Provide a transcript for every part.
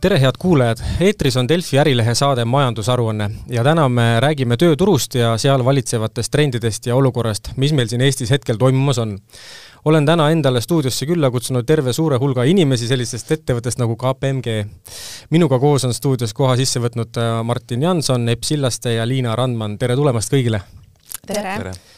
tere, head kuulajad! eetris on Delfi Ärilehe saade Majandusaruanne ja täna me räägime tööturust ja seal valitsevatest trendidest ja olukorrast, mis meil siin Eestis hetkel toimumas on. olen täna endale stuudiosse külla kutsunud terve suure hulga inimesi sellisest ettevõttest nagu KPMG. minuga koos on stuudios koha sisse võtnud äh, Martin Janson, Epp Sillaste ja Liina Randman, tere tulemast kõigile! tere, tere.!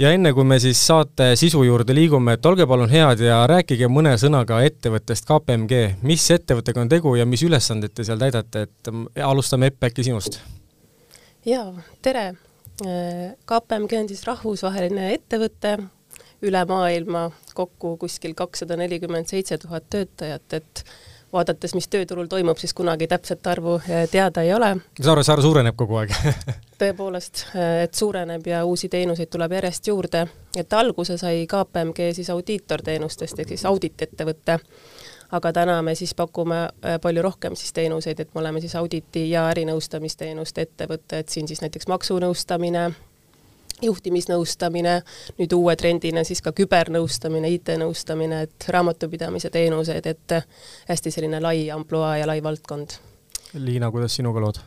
Ja enne, kui me siis saate sisu juurde liigume, et olge palun head ja rääkige mõne sõnaga ettevõttest KPMG, mis ettevõttega on tegu ja mis ülesandeid te seal täidate, et alustame Epp äkki sinust. jaa, tere! KPMG on siis rahvusvaheline ettevõte, üle maailma kokku kuskil kakssada nelikümmend seitse tuhat töötajat, et vaadates, mis tööturul toimub, siis kunagi täpset arvu eh, teada ei ole. Saare saar suureneb kogu aeg. Tõepoolest, eh, et suureneb ja uusi teenuseid tuleb järjest juurde, et alguse sai KPMG siis audiitorteenustest ehk siis auditiettevõte, aga täna me siis pakume eh, palju rohkem siis teenuseid, et me oleme siis auditi ja ärinõustamisteenuste ettevõte, et siin siis näiteks maksunõustamine, juhtimisnõustamine, nüüd uue trendina siis ka kübernõustamine, IT-nõustamine, et raamatupidamise teenused, et hästi selline lai ampluaa ja lai valdkond. Liina, kuidas sinuga lood?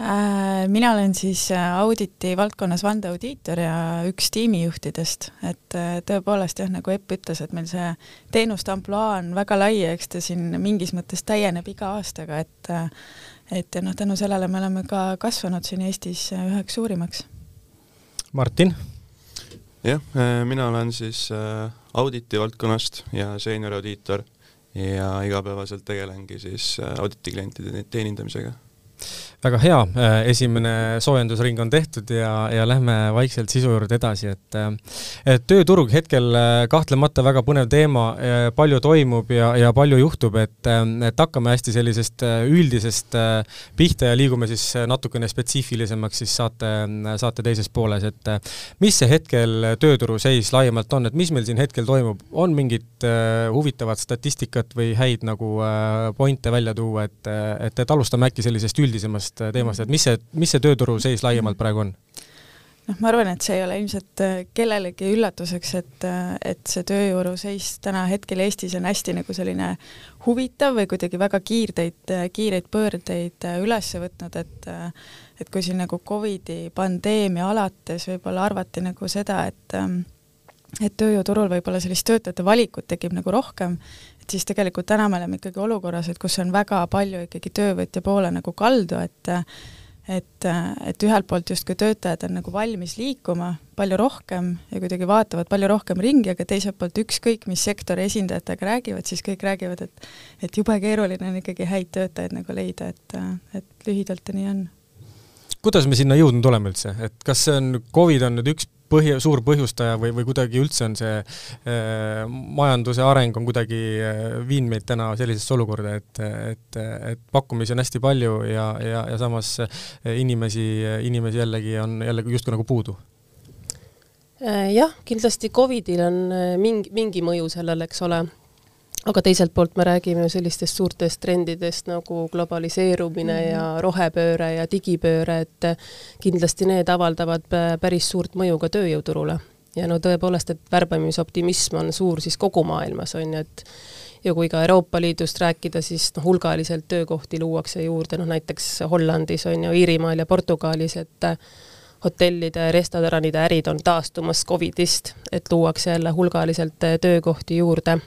Äh, mina olen siis äh, auditi valdkonnas vandeaudiitor ja üks tiimijuhtidest, et äh, tõepoolest jah, nagu Epp ütles, et meil see teenuste ampluaa on väga lai ja eks ta siin mingis mõttes täieneb iga aastaga, et et noh, tänu sellele me oleme ka kasvanud siin Eestis üheks suurimaks Martin? jah, äh, mina olen siis äh, auditi valdkonnast ja seenioraudiitor ja igapäevaselt tegelengi siis äh, auditiklientide teenindamisega väga hea, äh, esimene soojendusring on tehtud ja, ja lähme vaikselt sisu juurde edasi, et äh, tööturg hetkel äh, kahtlemata väga põnev teema, palju toimub ja, ja palju juhtub, et, et hakkame hästi sellisest üldisest pihta ja liigume siis natukene spetsiifilisemaks siis saate, saate teises pooles, et mis see hetkel tööturu seis laiemalt on, et mis meil siin hetkel toimub, on mingit huvitavat statistikat või häid nagu pointe välja tuua, et, et, et alustame äkki sellisest üldisemast äh, teemast, et mis see, mis see tööturu seis laiemalt praegu on? noh, ma arvan, et see ei ole ilmselt äh, kellelegi üllatuseks, et, äh, et see tööjõuru seis täna hetkel Eestis on hästi nagu selline huvitav või kuidagi väga kiirteid, kiireid pöördeid üles võtnud, et et kui siin nagu Covidi pandeemia alates võib-olla arvati nagu seda, et ähm, et tööjõuturul võib-olla sellist töötajate valikut tekib nagu rohkem, siis tegelikult täna me oleme ikkagi olukorras, et kus on väga palju ikkagi töövõtja poole nagu kaldu, et et, et ühelt poolt justkui töötajad on nagu valmis liikuma palju rohkem ja kuidagi vaatavad palju rohkem ringi, aga teiselt poolt ükskõik, mis sektori esindajatega räägivad, siis kõik räägivad, et et jube keeruline on ikkagi häid töötajaid nagu leida, et, et lühidalt ja nii on. kuidas me sinna jõudnud oleme üldse, et kas see on, Covid on nüüd üks põhi, suur põhjustaja või, või kuidagi üldse on see äh, majanduse areng on kuidagi äh, viinud meid täna sellisesse olukorda, et, et, et pakkumisi on hästi palju ja, ja, ja samas äh, inimesi, inimesi jällegi on jällegi justkui nagu puudu. Äh, jah, kindlasti Covidil on mingi, mingi mõju sellele, eks ole, aga teiselt poolt me räägime ju sellistest suurtest trendidest nagu globaliseerumine mm -hmm. ja rohepööre ja digipööre, et kindlasti need avaldavad päris suurt mõju ka tööjõuturule. ja no tõepoolest, et värbamisoptimism on suur siis kogu maailmas, on ju, et ja kui ka Euroopa Liidust rääkida, siis noh, hulgaliselt töökohti luuakse juurde, noh näiteks Hollandis on ju, Iirimaal ja Portugalis, et hotellide, restoranide ärid on taastumas Covidist, et luuakse jälle hulgaliselt töökohti juurde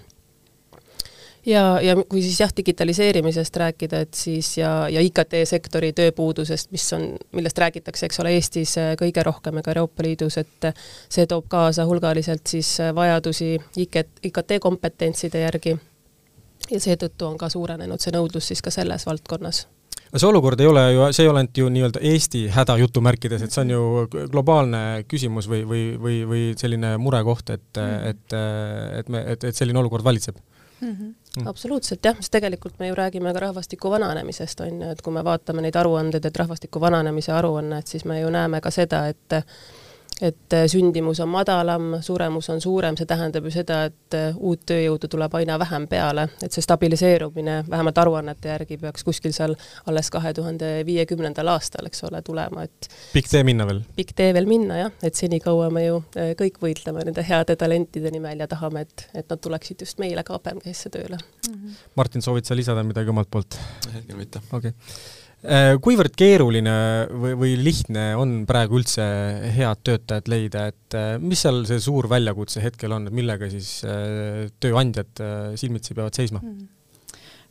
ja, ja kui siis jah, digitaliseerimisest rääkida, et siis ja, ja IKT-sektori tööpuudusest, mis on, millest räägitakse, eks ole, Eestis äh, kõige rohkem ja ka Euroopa Liidus, et see toob kaasa hulgaliselt siis äh, vajadusi IKT-kompetentside järgi ja seetõttu on ka suurenenud see nõudlus siis ka selles valdkonnas no see olukord ei ole ju, see ei ole ainult ju nii-öelda Eesti häda jutumärkides, et see on ju globaalne küsimus või, või, või, või selline murekoht, et mm., et, et me, et, et selline olukord valitseb mm. -hmm. Mm. absoluutselt jah, sest tegelikult me ju räägime ka rahvastiku vananemisest, on ju, et kui me vaatame neid aruandeid, et rahvastiku vananemise aruannet, siis me ju näeme ka seda, et et äh, sündimus on madalam, suremus on suurem, see tähendab ju seda, et äh, uut tööjõudu tuleb aina vähem peale, et see stabiliseerumine vähemalt aruannete järgi peaks kuskil seal alles kahe tuhande viiekümnendal aastal, eks ole, tulema, et pikk tee minna veel? pikk tee veel minna jah, et senikaua me ju äh, kõik võitleme nende heade talentide nimel ja tahame, et, et nad tuleksid just meile KPMG-sse tööle mm. -hmm. Martin, soovid sa lisada midagi omalt poolt? hetkel mitte. okei okay kuivõrd keeruline või, või lihtne on praegu üldse head töötajat leida, et äh, mis seal see suur väljakutse hetkel on, et millega siis äh, tööandjad silmitsi peavad seisma mm? -hmm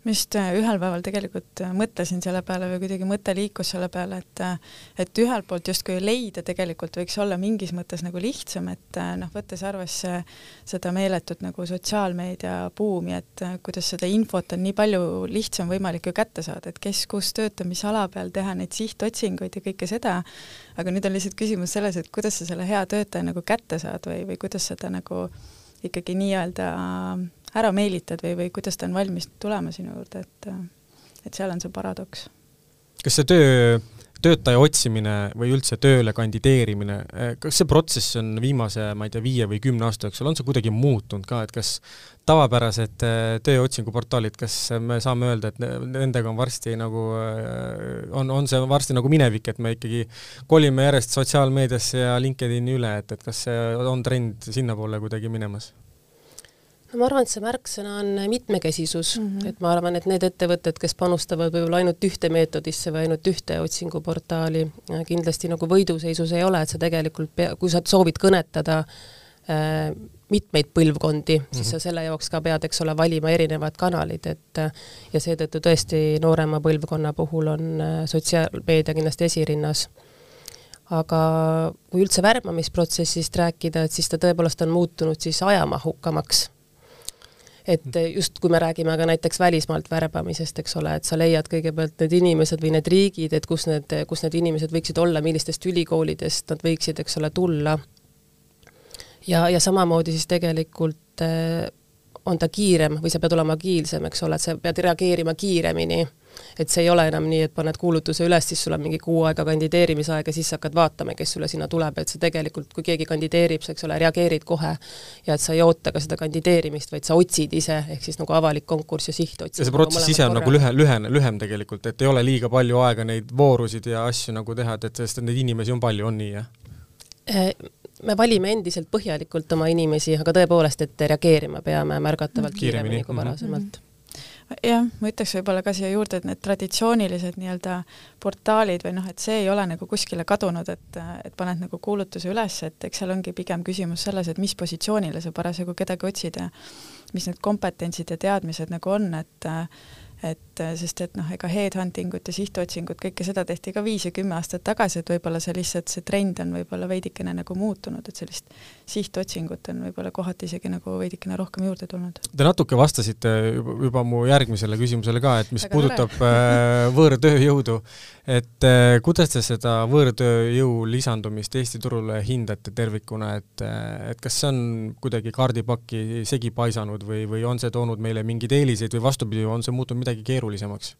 ma just äh, ühel päeval tegelikult äh, mõtlesin selle peale või kuidagi mõte liikus selle peale, et äh, et ühelt poolt justkui leida tegelikult võiks olla mingis mõttes nagu lihtsam, et noh, võttes arvesse seda meeletut nagu sotsiaalmeedia buumi, et kuidas seda infot on nii palju lihtsam võimalik ju kätte saada, et kes kus töötab, mis ala peal, teha neid sihtotsinguid ja kõike seda, aga nüüd on lihtsalt küsimus selles, et kuidas sa selle hea töötaja nagu kätte saad või, või kuidas seda nagu ikkagi nii-öelda ära meelitad või, või kuidas ta on valmis tulema sinu juurde, et et seal on see paradoks. kas see töö, töötaja otsimine või üldse tööle kandideerimine, kas see protsess on viimase, ma ei tea, viie või kümne aasta jooksul, on see kuidagi muutunud ka, et kas tavapärased äh, tööotsinguportaalid, kas me saame öelda, et nendega on varsti nagu, äh, on, on see varsti nagu minevik, et me ikkagi kolime järjest sotsiaalmeediasse ja LinkedIni üle, et, et kas see on trend sinnapoole kuidagi minemas? No ma arvan, et see märksõna on mitmekesisus mm, -hmm. et ma arvan, et need ettevõtted, kes panustavad võib-olla ainult ühte meetodisse või ainult ühte otsinguportaali, kindlasti nagu võiduseisus ei ole, et sa tegelikult pea, kui sa soovid kõnetada äh, mitmeid põlvkondi mm, -hmm. siis mhm. sa selle jaoks ka pead, eks ole, valima erinevad kanalid, et ja seetõttu tõesti noorema põlvkonna puhul on äh, sotsiaalmeedia kindlasti esirinnas aga kui üldse värbamisprotsessist rääkida, et siis ta tõepoolest on muutunud siis ajamahukamaks et just kui me räägime ka näiteks välismaalt värbamisest, eks ole, et sa leiad kõigepealt need inimesed või need riigid, et kus need, kus need inimesed võiksid olla, millistest ülikoolidest nad võiksid, eks ole, tulla. ja, ja samamoodi siis tegelikult eh, on ta kiirem või sa pead olema agiilsem, eks ole, et sa pead reageerima kiiremini et see ei ole enam nii, et paned kuulutuse üles, siis sul on mingi kuu aega kandideerimisaeg ja siis hakkad vaatama, kes sulle sinna tuleb, et sa tegelikult, kui keegi kandideerib, sa eks ole, reageerid kohe ja et sa ei oota ka seda kandideerimist, vaid sa otsid ise, ehk siis nagu avalik konkurss ja sihtotsing. ja see protsess ise on korra. nagu lühe, lühene, lühem tegelikult, et ei ole liiga palju aega neid voorusid ja asju nagu teha, et, et sest neid inimesi on palju, on nii, jah? Eh, me valime endiselt põhjalikult oma inimesi, aga tõepoolest, et reageerima peame märgatavalt kiiremini, kiiremini kui mhm. varasemalt mm. -hmm jah, ma ütleks võib-olla ka siia juurde, et need traditsioonilised nii-öelda portaalid või noh, et see ei ole nagu kuskile kadunud, et, et paned nagu kuulutuse üles, et eks seal ongi pigem küsimus selles, et mis positsioonile sa parasjagu kedagi otsid ja mis need kompetentsid ja teadmised nagu on, et et sest et noh, ega headhunting ut ja sihtotsingut, kõike seda tehti ka viis ja kümme aastat tagasi, et võib-olla see lihtsalt, see trend on võib-olla veidikene nagu muutunud, et sellist sihtotsingut on võib-olla kohati isegi nagu veidikene rohkem juurde tulnud. Te natuke vastasite juba, juba mu järgmisele küsimusele ka, et mis Väga puudutab äh, võõrtööjõudu, et äh, kuidas te seda võõrtööjõu lisandumist Eesti turule hindate tervikuna, et äh, et kas see on kuidagi kaardipakki segi paisanud või, või on see toonud meile mingeid eeliseid või vastupidi, on see muutunud midagi midagi keerulisemaks?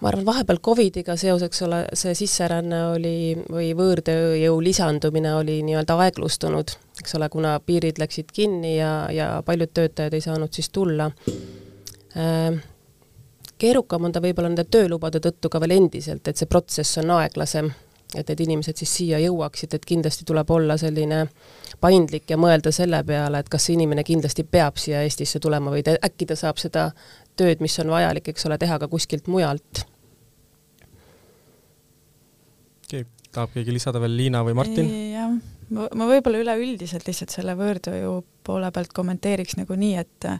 ma arvan, vahepeal Covidiga seoses, ole, see sisseränne oli või võõrtööjõu lisandumine oli nii-öelda aeglustunud, eks ole, kuna piirid läksid kinni ja, ja paljud töötajad ei saanud siis tulla äh, keerukam on ta võib-olla nende töölubade tõttu ka veel endiselt, et see protsess on aeglasem et need inimesed siis siia jõuaksid, et kindlasti tuleb olla selline paindlik ja mõelda selle peale, et kas see inimene kindlasti peab siia Eestisse tulema või ta, äkki ta saab seda tööd, mis on vajalik, eks ole, teha ka kuskilt mujalt. okei okay., tahab keegi lisada veel, Liina või Martin? jah, ma, ma võib-olla üleüldiselt lihtsalt selle võõrtööjõu poole pealt kommenteeriks nagu nii, et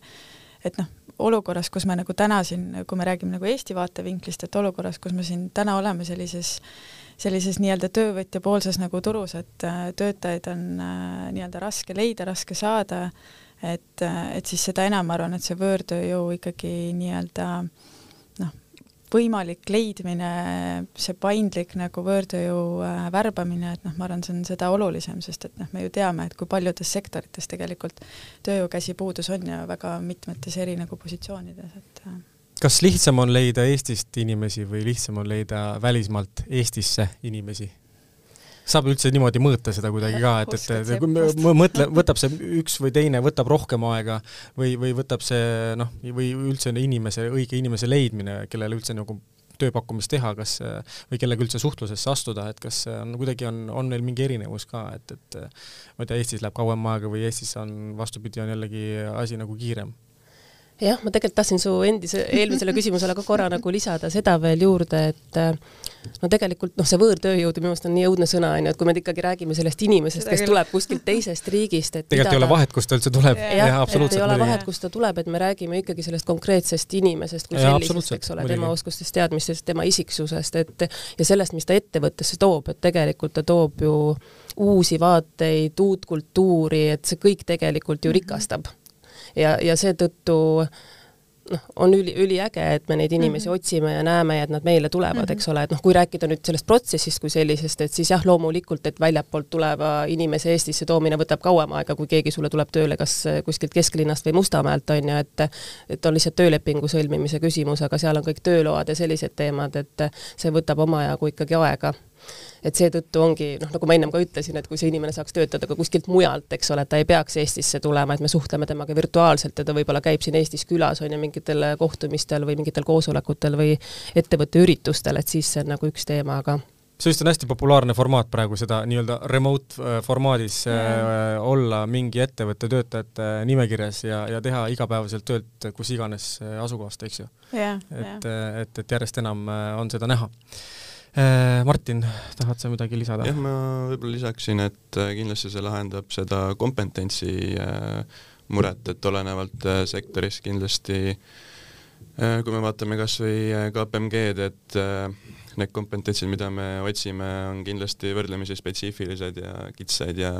et noh, olukorras, kus me nagu täna siin, kui me räägime nagu Eesti vaatevinklist, et olukorras, kus me siin täna oleme sellises sellises nii-öelda töövõtja poolses nagu turus, et äh, töötajaid on äh, nii-öelda raske leida, raske saada, et, äh, et siis seda enam ma arvan, et see võõrtööjõu ikkagi nii-öelda noh, võimalik leidmine, see paindlik nagu võõrtööjõu värbamine, et noh, ma arvan, see on seda olulisem, sest et noh, me ju teame, et kui paljudes sektorites tegelikult tööjõukäsi puudus on ja väga mitmetes eri nagu positsioonides, et kas lihtsam on leida Eestist inimesi või lihtsam on leida välismaalt Eestisse inimesi? saab üldse niimoodi mõõta seda kuidagi ka, et, et, et kui mõtle, võtab see üks või teine, võtab rohkem aega või, või võtab see noh, või üldse inimese, õige inimese leidmine, kellele üldse nagu tööpakkumist teha, kas või kellega üldse suhtlusesse astuda, et kas on kuidagi on, on neil mingi erinevus ka, et, et ma ei tea, Eestis läheb kauem aega või Eestis on vastupidi, on jällegi asi nagu kiirem jah, ma tegelikult tahtsin su endise, eelmisele küsimusele ka korra nagu lisada seda veel juurde, et äh, no tegelikult noh, see võõrtööjõud minu meelest on nii õudne sõna, on ju, et kui me ikkagi räägime sellest inimesest, kes tuleb kuskilt teisest riigist, et tegelikult ei ole vahet, kust ta üldse tuleb. jah, et ei ole vahet, kust ta tuleb, et me räägime ikkagi sellest konkreetsest inimesest kui sellisest, eks ole, tema oskustest, teadmistest, tema isiksusest, et ja sellest, mis ta ettevõttesse toob, et tegelikult ta toob ju uusi vaateid, uut kultuuri, et see kõik tegelikult ju rikastab ja, ja seetõttu noh, on üli, üliäge, et me neid inimesi mm -hmm. otsime ja näeme ja et nad meile tulevad mm, -hmm. eks ole, et noh, kui rääkida nüüd sellest protsessist kui sellisest, et siis jah, loomulikult, et väljapoolt tuleva inimese Eestisse toomine võtab kauem aega, kui keegi sulle tuleb tööle kas kuskilt kesklinnast või Mustamäelt, on ju, et et on lihtsalt töölepingu sõlmimise küsimus, aga seal on kõik tööload ja sellised teemad, et see võtab omajagu ikkagi aega et seetõttu ongi noh, nagu ma ennem ka ütlesin, et kui see inimene saaks töötada ka kuskilt mujalt, eks ole, et ta ei peaks Eestisse tulema, et me suhtleme temaga virtuaalselt ja ta võib-olla käib siin Eestis külas, on ju, mingitel kohtumistel või mingitel koosolekutel või ettevõtte üritustel, et siis see on nagu üks teema, aga see vist on hästi populaarne formaat praegu, seda nii-öelda remote äh, formaadis yeah. äh, olla mingi ettevõtte töötajate nimekirjas ja, ja teha igapäevaselt tööd kus iganes äh, asukohast, eks ju yeah,. et yeah., et, et järjest enam äh, on seda näha Äh, Martin, tahad sa midagi lisada? jah, ma võib-olla lisaksin, et äh, kindlasti see lahendab seda kompetentsi äh, muret, et olenevalt sektorist kindlasti kui me vaatame kas või KPMG-d, et need kompetentsid, mida me otsime, on kindlasti võrdlemisi spetsiifilised ja kitsad ja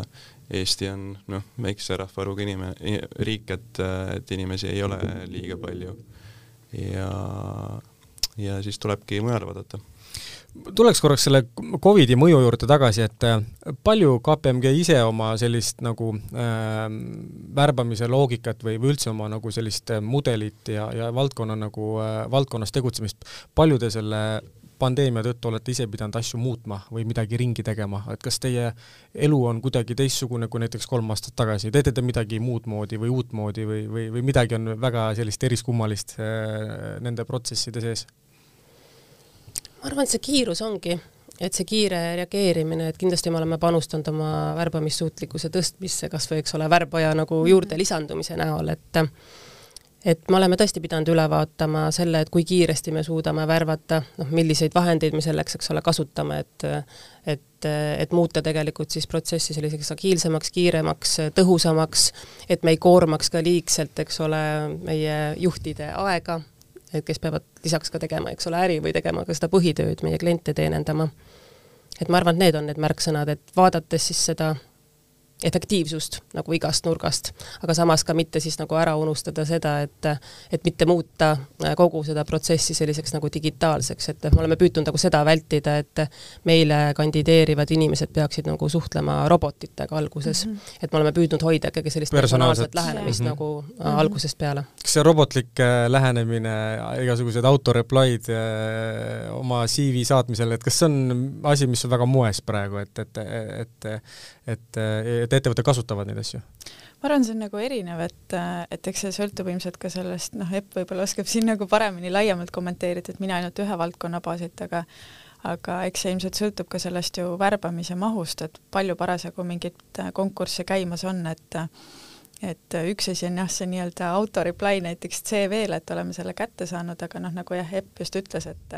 Eesti on noh, väikse rahvaarvuga inimene, riik, et, et inimesi ei ole liiga palju. ja, ja siis tulebki mujale vaadata tuleks korraks selle Covidi mõju juurde tagasi, et äh, palju KPMG ise oma sellist nagu äh, värbamise loogikat või, või üldse oma nagu sellist äh, mudelit ja, ja valdkonna nagu äh,, valdkonnas tegutsemist, palju te selle pandeemia tõttu olete ise pidanud asju muutma või midagi ringi tegema, et kas teie elu on kuidagi teistsugune kui näiteks kolm aastat tagasi, teete te midagi muud moodi või uutmoodi või, või, või midagi on väga sellist eriskummalist äh, nende protsesside sees? Ma arvan, et see kiirus ongi, et see kiire reageerimine, et kindlasti me oleme panustanud oma värbamissuutlikkuse tõstmisse, kas või eks ole, värbaja nagu mhm. juurde lisandumise näol, et et me oleme tõesti pidanud üle vaatama selle, et kui kiiresti me suudame värvata, noh, milliseid vahendeid me selleks, eks ole, kasutame, et et, et muuta tegelikult siis protsessi selliseks agiilsemaks, kiiremaks, tõhusamaks, et me ei koormaks ka liigselt, eks ole, meie juhtide aega, et kes peavad lisaks ka tegema, eks ole, äri või tegema ka seda põhitööd, meie kliente teenindama. et ma arvan, et need on need märksõnad, et vaadates siis seda efektiivsust nagu igast nurgast, aga samas ka mitte siis nagu ära unustada seda, et et mitte muuta äh, kogu seda protsessi selliseks nagu digitaalseks, et me oleme püüdnud nagu seda vältida, et meile kandideerivad inimesed peaksid nagu suhtlema robotitega alguses mm. -hmm. et me oleme püüdnud hoida ikkagi sellist personaalset lähenemist mm -hmm. nagu mm -hmm. algusest peale. kas see robotlik äh, lähenemine, igasugused autoreply'd oma CV saatmisel, et kas see on asi, mis on väga moes praegu, et, et, et et, et ettevõtted kasutavad neid asju? ma arvan, see on nagu erinev, et, et eks see sõltub ilmselt ka sellest, noh, Epp võib-olla oskab siin nagu paremini laiemalt kommenteerida, et mina ainult ühe valdkonna baasilt, aga aga eks see ilmselt sõltub ka sellest ju värbamise mahust, et palju parasjagu mingeid konkursse käimas on, et et üks asi on jah, see nii-öelda auto reply näiteks CV-le, et oleme selle kätte saanud, aga noh, nagu jah, Epp just ütles, et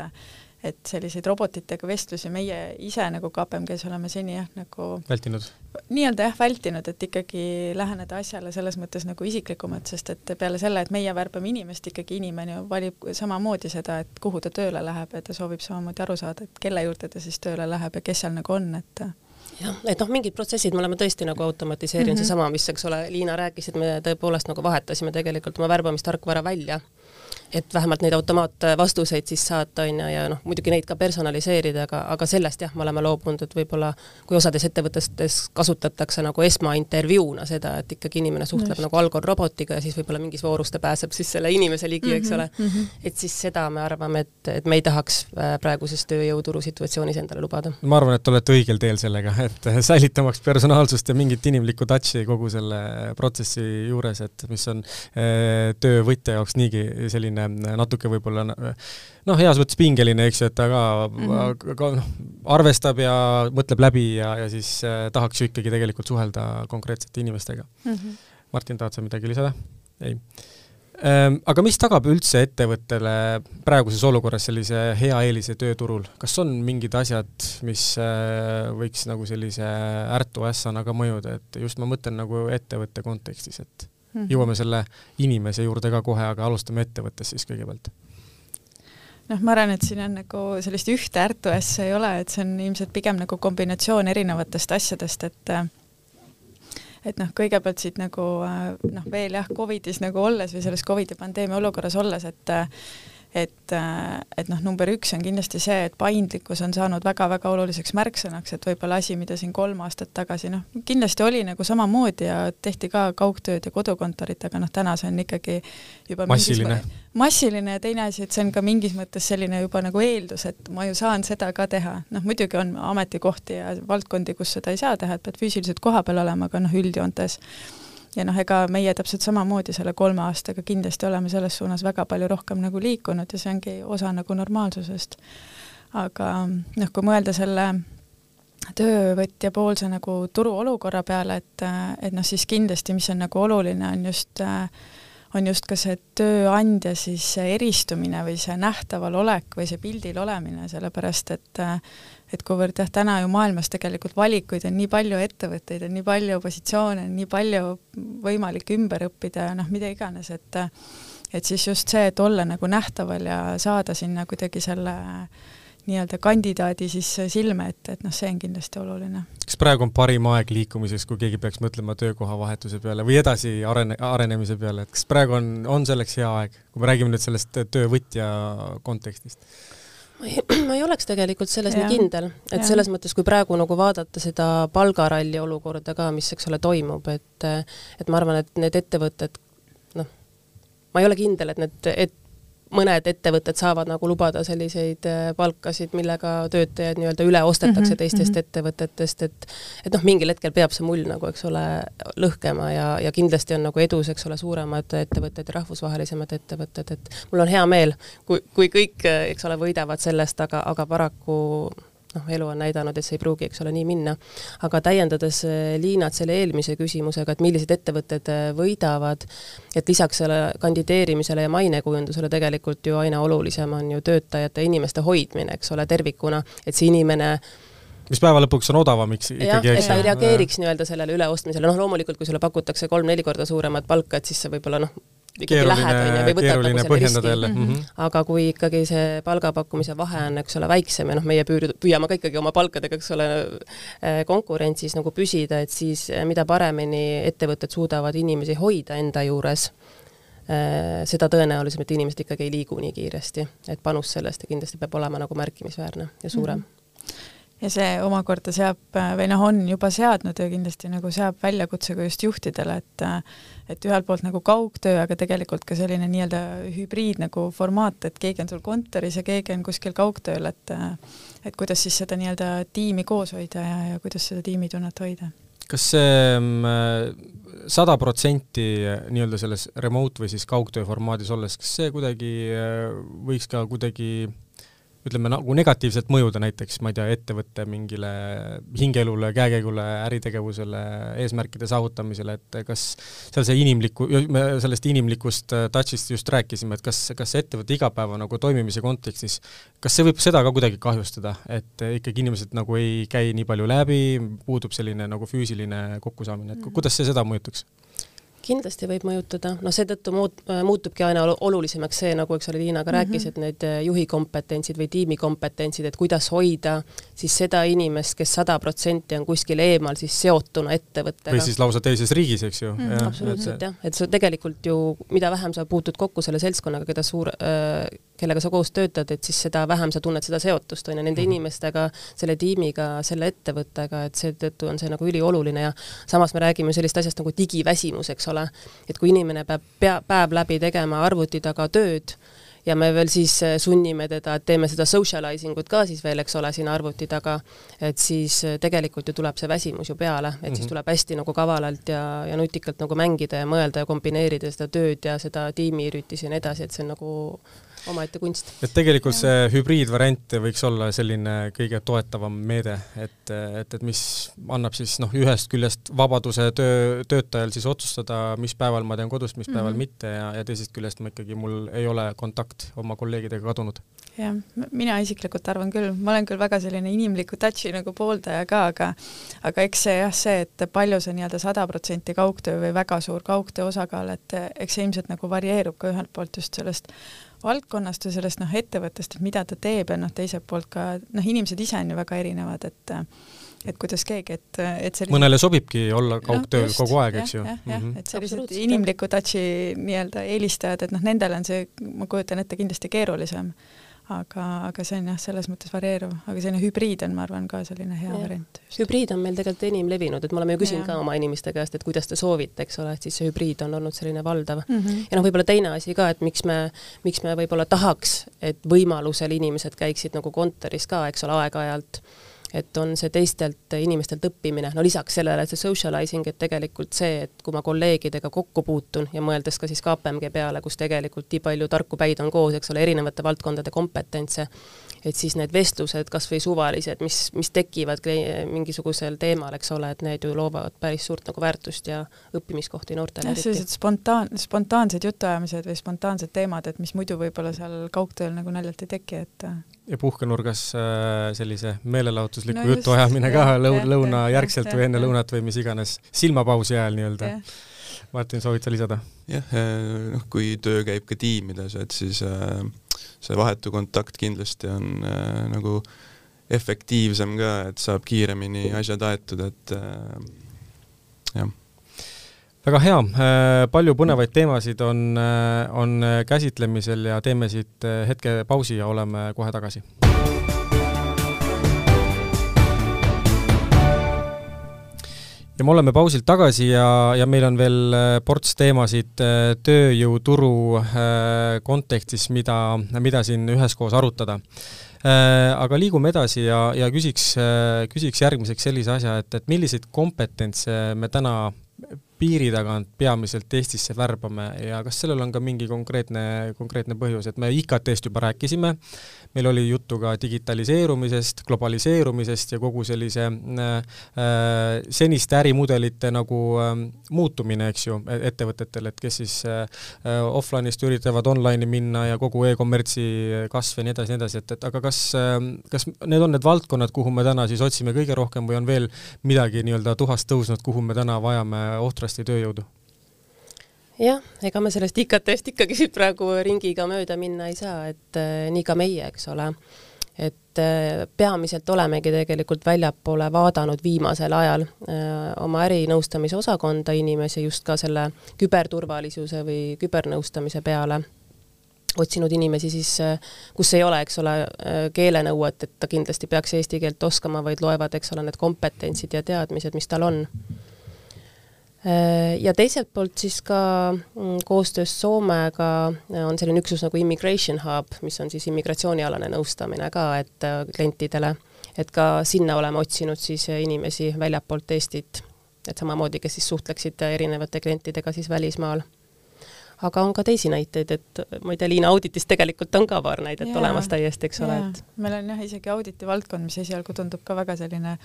et selliseid robotitega vestlusi meie ise nagu KPMG-s oleme seni jah, nagu vältinud? nii-öelda jah, vältinud, et ikkagi läheneda asjale selles mõttes nagu isiklikumalt, sest et peale selle, et meie värbame inimest, ikkagi inimene ju valib samamoodi seda, et kuhu ta tööle läheb ja ta soovib samamoodi aru saada, et kelle juurde ta siis tööle läheb ja kes seal nagu on, et jah, et noh, mingid protsessid me oleme tõesti nagu automatiseerinud mm -hmm., seesama, mis, eks ole, Liina rääkis, et me tõepoolest nagu vahetasime tegelikult oma värbamistarkvara välja et vähemalt neid automaatvastuseid siis saata, on ju, ja noh, muidugi neid ka personaliseerida, aga, aga sellest jah, me oleme loobunud, et võib-olla kui osades ettevõtetes kasutatakse nagu esmaintervjuuna seda, et ikkagi inimene suhtleb Just. nagu algor robotiga ja siis võib-olla mingis voorus ta pääseb siis selle inimese ligi, eks mhm, ole mm. -hmm. et siis seda me arvame, et, et me ei tahaks äh, praeguses tööjõuturu situatsioonis endale lubada. ma arvan, et olete õigel teel sellega, et säilitamaks personaalsust ja mingit inimlikku touch'i kogu selle protsessi juures, et mis on äh, töövõtja jaoks niigi selline selline natuke võib-olla noh, heas mõttes pingeline, eks ju, et ta ka mm, -hmm. ka noh, arvestab ja mõtleb läbi ja, ja siis äh, tahaks ju ikkagi tegelikult suhelda konkreetsete inimestega mm. -hmm. Martin, tahad sa midagi lisada? ei ehm, aga mis tagab üldse ettevõttele praeguses olukorras sellise hea eelise tööturul, kas on mingid asjad, mis äh, võiks nagu sellise ärtu-ässana ka mõjuda, et just ma mõtlen nagu ettevõtte kontekstis, et mm. -hmm. jõuame selle inimese juurde ka kohe, aga alustame ettevõttest siis kõigepealt noh, ma arvan, et siin on nagu sellist ühte ärtu asja ei ole, et see on ilmselt pigem nagu kombinatsioon erinevatest asjadest, et et noh, kõigepealt siit nagu noh, veel jah, Covidis nagu olles või selles Covidi pandeemia olukorras olles, et et, et noh, number üks on kindlasti see, et paindlikkus on saanud väga-väga oluliseks märksõnaks, et võib-olla asi, mida siin kolm aastat tagasi noh, kindlasti oli nagu samamoodi ja tehti ka kaugtööd ja kodukontorit, aga noh, täna see on ikkagi juba massiline, massiline ja teine asi, et see on ka mingis mõttes selline juba nagu eeldus, et ma ju saan seda ka teha, noh muidugi on ametikohti ja valdkondi, kus seda ei saa teha, et pead füüsiliselt kohapeal olema, aga noh, üldjoontes ja noh, ega meie täpselt samamoodi selle kolme aastaga kindlasti oleme selles suunas väga palju rohkem nagu liikunud ja see ongi osa nagu normaalsusest. aga noh, kui mõelda selle töövõtja poolse nagu turuolukorra peale, et, et noh, siis kindlasti, mis on nagu oluline, on just on just ka see tööandja siis eristumine või see nähtaval olek või see pildil olemine, sellepärast et et kuivõrd jah, täna ju maailmas tegelikult valikuid on nii palju, ettevõtteid on nii palju, positsioone on nii palju võimalik ümber õppida ja noh, mida iganes, et et siis just see, et olla nagu nähtaval ja saada sinna kuidagi selle nii-öelda kandidaadi siis silme ette, et noh, see on kindlasti oluline. kas praegu on parim aeg liikumiseks, kui keegi peaks mõtlema töökohavahetuse peale või edasi arene, arenemise peale, et kas praegu on, on selleks hea aeg, kui me räägime nüüd sellest töövõtja kontekstist? ma ei, oleks tegelikult selles ja. nii kindel, et ja. selles mõttes, kui praegu nagu vaadata seda palgaralli olukorda ka, mis, eks ole, toimub, et et ma arvan, et need ettevõtted, noh, ma ei ole kindel, et need, et mõned ettevõtted saavad nagu lubada selliseid äh, palkasid, millega töötajaid nii-öelda üle ostetakse mm -hmm, teistest mm -hmm. ettevõtetest, et et noh, mingil hetkel peab see mull nagu, eks ole, lõhkema ja, ja kindlasti on nagu edus, eks ole, suuremad ettevõtted ja rahvusvahelisemad ettevõtted, et mul on hea meel, kui, kui kõik, eks ole, võidavad sellest, aga, aga paraku noh, elu on näidanud, et see ei pruugi, eks ole, nii minna. aga täiendades eh, Liinat selle eelmise küsimusega, et millised ettevõtted eh, võidavad, et lisaks selle kandideerimisele ja mainekujundusele tegelikult ju aina olulisem on ju töötajate ja inimeste hoidmine, eks ole, tervikuna, et see inimene mis päeva lõpuks on odavam eks ikkagi, eks. et ta ei reageeriks nii-öelda sellele üleostmisele, noh loomulikult kui sulle pakutakse kolm-neli korda suuremat palka, et siis see võib-olla noh, ikkagi lähed, on ju, või võtad nagu selle riski mm. -hmm. aga kui ikkagi see palgapakkumise vahe on, eks ole, väiksem ja noh, meie püüd-, püüame ka ikkagi oma palkadega, eks ole, äh, konkurentsis nagu püsida, et siis äh, mida paremini ettevõtted suudavad inimesi hoida enda juures, äh, seda tõenäolisem, et inimesed ikkagi ei liigu nii kiiresti. et panus sellest kindlasti peab olema nagu märkimisväärne ja suurem mm. -hmm ja see omakorda seab või noh, on juba seadnud ja kindlasti nagu seab väljakutse ka just juhtidele, et et ühelt poolt nagu kaugtöö, aga tegelikult ka selline nii-öelda hübriid nagu formaat, et keegi on sul kontoris ja keegi on kuskil kaugtööl, et et kuidas siis seda nii-öelda tiimi koos hoida ja, ja kuidas seda tiimitunnet hoida. Kas see mm, sada protsenti nii-öelda selles remote või siis kaugtöö formaadis olles, kas see kuidagi võiks ka kuidagi ütleme nagu negatiivselt mõjuda näiteks, ma ei tea, ettevõtte mingile hingeelule, käekäigule, äritegevusele, eesmärkide saavutamisele, et kas seal see inimliku, me sellest inimlikust äh, touch'ist just rääkisime, et kas, kas ettevõtte igapäeva nagu toimimise kontekstis, kas see võib seda ka kuidagi kahjustada, et ikkagi inimesed nagu ei käi nii palju läbi, puudub selline nagu füüsiline kokkusaamine, et kuidas see seda mõjutaks? Kindlasti võib mõjutada, noh seetõttu muut-, muutubki aina olulisemaks see, nagu eks ole, Liina ka mm -hmm. rääkis, et need äh, juhi kompetentsid või tiimi kompetentsid, et kuidas hoida siis seda inimest, kes sada protsenti on kuskil eemal siis seotuna ettevõttega. või siis lausa teises riigis, eks ju mm,. absoluutselt jah, et sa tegelikult ju, mida vähem sa puutud kokku selle seltskonnaga, keda suur äh,, kellega sa koos töötad, et siis seda vähem sa tunned seda seotust, on ju, nende mm -hmm. inimestega, selle tiimiga, selle ettevõttega, et seetõttu on see nagu ülioluline ja samas me räägime sellist asjast nagu digiväsimus, eks ole. et kui inimene peab pea, päev läbi tegema arvuti taga tööd ja me veel siis äh, sunnime teda, et teeme seda socializing ut ka siis veel, eks ole, siin arvuti taga, et siis äh, tegelikult ju tuleb see väsimus ju peale, et mm -hmm. siis mhm. tuleb hästi nagu kavalalt ja, ja nutikalt nagu mängida ja mõelda ja kombineerida seda tööd ja seda tiimiüritusi ja nii edasi, et see on nagu omaette kunst. et tegelikult see hübriidvariant võiks olla selline kõige toetavam meede, et, et, et mis annab siis noh, ühest küljest vabaduse töö, töötajal siis otsustada, mis päeval ma teen kodust, mis mm -hmm. päeval mhm. mitte ja, ja teisest küljest ma ikkagi, mul ei ole kontakt oma kolleegidega kadunud jah, mina isiklikult arvan küll, ma olen küll väga selline inimliku touch'i nagu pooldaja ka, aga aga eks see jah, see, et palju see nii-öelda sada protsenti kaugtöö või väga suur kaugtöö osakaal, et eks see ilmselt nagu varieerub ka ühelt poolt just sellest valdkonnast või sellest noh, ettevõttest, et mida ta teeb ja noh, teiselt poolt ka noh, inimesed ise on ju väga erinevad, et et kuidas keegi, et, et sellised... mõnele sobibki olla kaugtööl no, kogu aeg, eks ju. jah, jah, mhm. et sellised inimliku touch'i nii-öelda eelistajad, et noh, nendel on see, ma kujutan ette, kindlasti keerulisem aga, aga see on jah, selles mõttes varieeruv, aga selline hübriid on, ma arvan, ka selline hea ja. variant. hübriid on meil tegelikult enim levinud, et me oleme ju küsinud ka oma inimeste käest, et kuidas te soovite, eks ole, et siis see hübriid on olnud selline valdav mm. -hmm. ja noh, võib-olla teine asi ka, et miks me, miks me võib-olla tahaks, et võimalusel inimesed käiksid nagu kontoris ka, eks ole, aeg-ajalt et on see teistelt inimestelt õppimine, no lisaks sellele see socializing, et tegelikult see, et kui ma kolleegidega kokku puutun ja mõeldes ka siis KPMG peale, kus tegelikult nii palju tarku päid on koos, eks ole, erinevate valdkondade kompetentse, et siis need vestlused, kas või suvalised, mis, mis tekivad mingisugusel teemal, eks ole, et need ju loovad päris suurt nagu väärtust ja õppimiskohti noortele. jah, sellised spontaan, spontaansed jutuajamised või spontaansed teemad, et mis muidu võib-olla seal kaugtööl nagu naljalt ei teki, et ja puhkenurgas äh, sellise meelelahutusliku no jutuajamine ka lõu-, lõunajärgselt või enne lõunat või mis iganes, silmapausi ajal nii-öelda. Martin, soovid sa lisada? jah, äh, noh, kui töö käib ka tiimides, et siis äh, see vahetu kontakt kindlasti on nagu efektiivsem ka, et saab kiiremini asjad aetud, et jah väga hea, äh, palju põnevaid teemasid on, äh, on käsitlemisel ja teeme siit äh, hetke pausi ja oleme kohe tagasi. ja me oleme pausilt tagasi ja, ja meil on veel ports teemasid tööjõuturu kontekstis, mida, mida siin üheskoos arutada aga liigume edasi ja, ja küsiks, küsiks järgmiseks sellise asja, et, et milliseid kompetentse me täna piiri tagant peamiselt Eestisse värbame ja kas sellel on ka mingi konkreetne, konkreetne põhjus, et me IKT-st juba rääkisime, meil oli juttu ka digitaliseerumisest, globaliseerumisest ja kogu sellise äh, äh, seniste ärimudelite nagu äh, muutumine, eks ju, e-, ettevõtetel, et kes siis äh, äh, offline'ist üritavad online'i minna ja kogu e-kommertsi kasv ja nii edasi, nii edasi, et, et aga kas äh,, kas need on need valdkonnad, kuhu me täna siis otsime kõige rohkem või on veel midagi nii-öelda tuhast tõusnud, kuhu me täna vajame ohtrasti tööjõudu? jah, ega me sellest IKT-st ikkagi praegu ringiga mööda minna ei saa, et äh, nii ka meie, eks ole. et äh, peamiselt olemegi tegelikult väljapoole vaadanud viimasel ajal äh, oma ärinõustamise osakonda inimesi just ka selle küberturvalisuse või kübernõustamise peale otsinud inimesi siis, kus ei ole, eks ole, keelenõuet, et ta kindlasti peaks eesti keelt oskama, vaid loevad, eks ole, need kompetentsid ja teadmised, mis tal on ja teiselt poolt siis ka mm, koostöös Soomega äh, on selline üksus nagu Immigration Hub, mis on siis immigratsioonialane nõustamine ka, et äh, klientidele, et ka sinna oleme otsinud siis inimesi väljapoolt Eestit, et samamoodi, kes siis suhtleksid erinevate klientidega siis välismaal aga on ka teisi näiteid, et ma ei tea, Liina auditist tegelikult on ka paar näidet ja, olemas täiesti, eks ole, et meil on jah, isegi auditi valdkond, mis esialgu tundub ka väga selline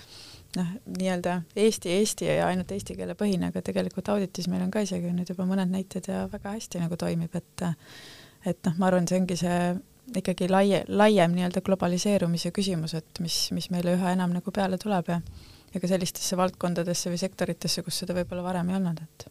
noh, nii-öelda Eesti, Eesti ja ainult eesti keele põhine, aga tegelikult auditis meil on ka isegi nüüd juba mõned näited ja väga hästi nagu toimib, et et noh, ma arvan, see ongi see ikkagi laie, laiem nii-öelda globaliseerumise küsimus, et mis, mis meile üha enam nagu peale tuleb ja ja ka sellistesse valdkondadesse või sektoritesse, kus seda võib-olla varem ei olnud, et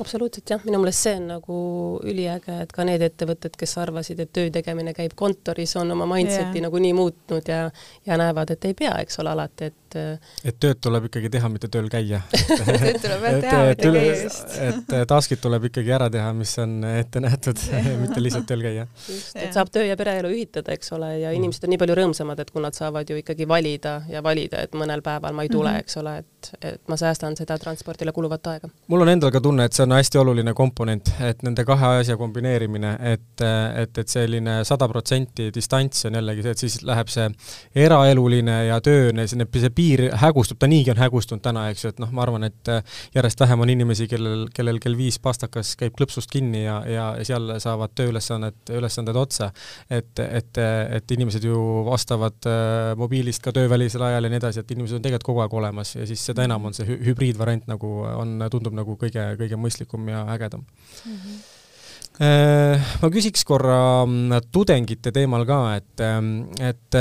absoluutselt jah, minu meelest see on nagu üliäge, et ka need ettevõtted, kes arvasid, et töö tegemine käib kontoris, on oma mindset'i yeah. nagunii muutnud ja ja näevad, et ei pea, eks ole, alati, et et tööd tuleb ikkagi teha, mitte tööl käia tööd tuleb jah teha, mitte käia just. et task'id tuleb ikkagi ära teha, mis on ette nähtud mitte lihtsalt tööl käia. just, et saab töö ja pereelu ühitada, eks ole, ja mm. inimesed on nii palju rõõmsamad, et kui nad saavad ju ikkagi valida ja valida, et mõnel päeval ma ei tule mm, -hmm. eks ole, et, et ma säästan seda transpordile kuluvat aega. mul on endal ka tunne, et see on hästi oluline komponent, et nende kahe asja kombineerimine, et, et, et selline sada protsenti distants on jällegi see, et siis läheb see eraeluline ja tööne, see, see piir hägustub, ta niigi on hägustunud täna, eks ju, et noh, ma arvan, et järjest vähem on inimesi, kellel, kellel kell viis pastakas käib klõpsust kinni ja, ja seal saavad tööülesanded, ülesanded otsa. et, et, et inimesed ju vastavad äh, mobiilist ka töövälisel ajal ja nii edasi, et inimesed on tegelikult kogu aeg olemas ja siis seda enam on see hübriidvariant nagu on, tundub nagu kõige, kõige mõistlikum ja ägedam mm. -hmm ma küsiks korra mm, tudengite teemal ka, et, et,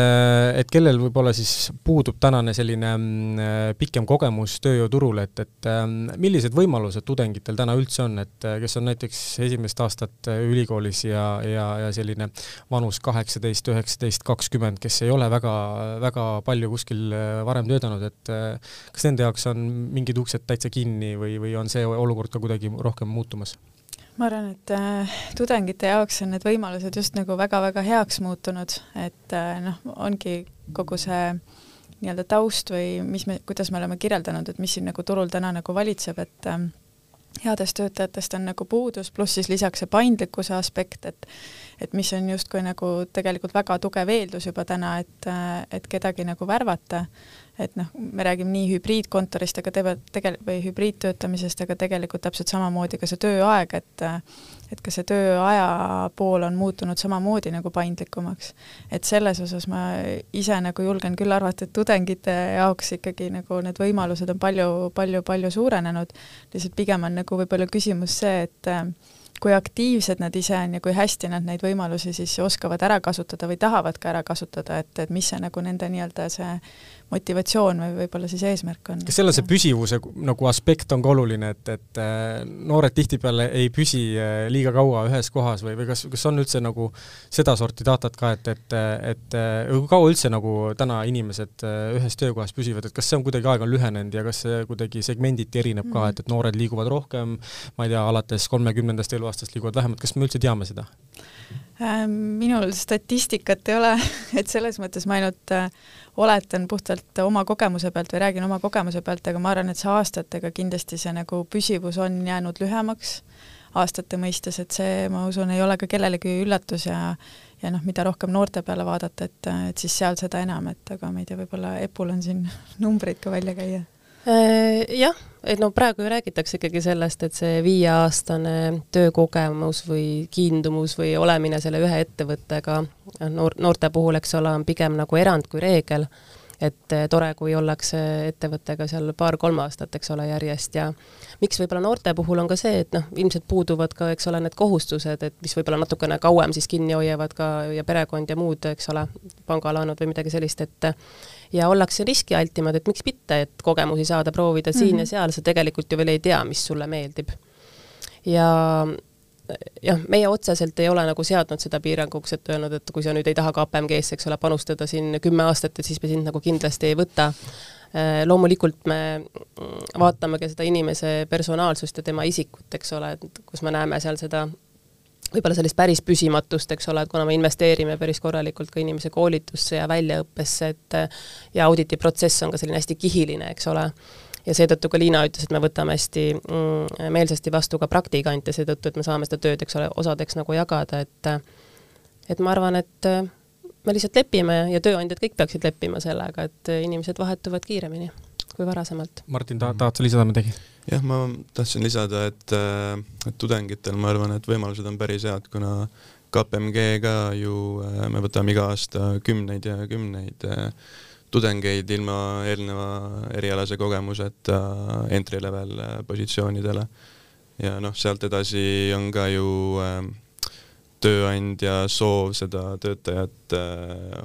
et kellel võib-olla siis puudub tänane selline mm, pikem kogemus tööjõuturul, et, et millised võimalused tudengitel täna üldse on, et kes on näiteks esimest aastat ülikoolis ja, ja, ja selline vanus kaheksateist, üheksateist, kakskümmend, kes ei ole väga, väga palju kuskil varem töötanud, et kas nende jaoks on mingid uksed täitsa kinni või, või on see olukord ka kuidagi rohkem muutumas? Ma arvan, et äh, tudengite jaoks on need võimalused just nagu väga-väga heaks muutunud, et äh, noh, ongi kogu see nii-öelda taust või mis me, kuidas me oleme kirjeldanud, et mis siin nagu turul täna nagu valitseb, et äh, headest töötajatest on nagu puudus, pluss siis lisaks see paindlikkuse aspekt, et et mis on justkui nagu tegelikult väga tugev eeldus juba täna, et, äh, et kedagi nagu värvata et noh, me räägime nii hübriidkontorist, aga tebe-, tegel- või hübriidtöötamisest, aga tegelikult täpselt samamoodi ka see tööaeg, et et ka see tööaja pool on muutunud samamoodi nagu paindlikumaks. et selles osas ma ise nagu julgen küll arvata, et tudengite jaoks ikkagi nagu need võimalused on palju, palju, palju suurenenud, lihtsalt pigem on nagu võib-olla küsimus see, et kui aktiivsed nad ise on ja kui hästi nad neid võimalusi siis oskavad ära kasutada või tahavad ka ära kasutada, et, et mis see nagu nende nii-öelda see motivatsioon või võib-olla siis eesmärk on. kas selles see püsivuse nagu aspekt on ka oluline, et, et äh, noored tihtipeale ei püsi äh, liiga kaua ühes kohas või, või kas, kas on üldse nagu sedasorti datat ka, et, et, et äh, kui kaua üldse nagu täna inimesed ühes töökohas püsivad, et kas see on kuidagi aeg on lühenenud ja kas see kuidagi segmenditi erineb ka, et, et noored liiguvad rohkem, ma ei tea, alates kolmekümnendast eluaastast liiguvad vähemalt, kas me üldse teame seda? Minul statistikat ei ole, et selles mõttes ma ainult äh, oletan puhtalt oma kogemuse pealt või räägin oma kogemuse pealt, aga ma arvan, et see aastatega kindlasti see nagu püsivus on jäänud lühemaks aastate mõistes, et see, ma usun, ei ole ka kellelegi üllatus ja ja noh, mida rohkem noorte peale vaadata, et, et siis seal seda enam, et aga ma ei tea, võib-olla Epul on siin numbreid ka välja käia. Äh, jah, et no praegu ju räägitakse ikkagi sellest, et see viieaastane töökogemus või kiindumus või olemine selle ühe ettevõttega noor, noorte puhul, eks ole, on pigem nagu erand kui reegel. Et äh, tore, kui ollakse ettevõttega seal paar-kolm aastat, eks ole, järjest ja miks võib-olla noorte puhul on ka see, et noh, ilmselt puuduvad ka, eks ole, need kohustused, et mis võib-olla natukene kauem siis kinni hoiavad ka ja perekond ja muud, eks ole, pangalaenud või midagi sellist, et ja ollakse riskialtimad, et miks mitte, et kogemusi saada, proovida mm -hmm. siin ja mhm. seal, sa tegelikult ju veel ei tea, mis sulle meeldib. ja jah, meie otseselt ei ole nagu seadnud seda piiranguks, et öelnud, et kui sa nüüd ei taha KPMG-sse, eks ole, panustada siin kümme aastat, et siis me sind nagu kindlasti ei võta. Äh, loomulikult me vaatame ka seda inimese personaalsust ja tema isikut, eks ole, et kus me näeme seal seda võib-olla sellist päris püsimatust, eks ole, et kuna me investeerime päris korralikult ka inimese koolitusse ja väljaõppesse, et ja auditiprotsess on ka selline hästi kihiline, eks ole, ja seetõttu ka Liina ütles, et me võtame hästi mm, meelsasti vastu ka praktikante seetõttu, et me saame seda tööd, eks ole, osadeks nagu jagada, et et ma arvan, et me lihtsalt lepime ja tööandjad kõik peaksid leppima sellega, et inimesed vahetuvad kiiremini kui varasemalt. Martin, ta-, tahad sa lisada midagi? jah, ma tahtsin lisada, et, äh, et tudengitel ma arvan, et võimalused on päris head, kuna KPMG ka ju, äh, me võtame iga aasta kümneid ja kümneid äh, tudengeid ilma eelneva erialase kogemuseta entry level positsioonidele. ja noh, sealt edasi on ka ju äh, tööandja soov seda töötajat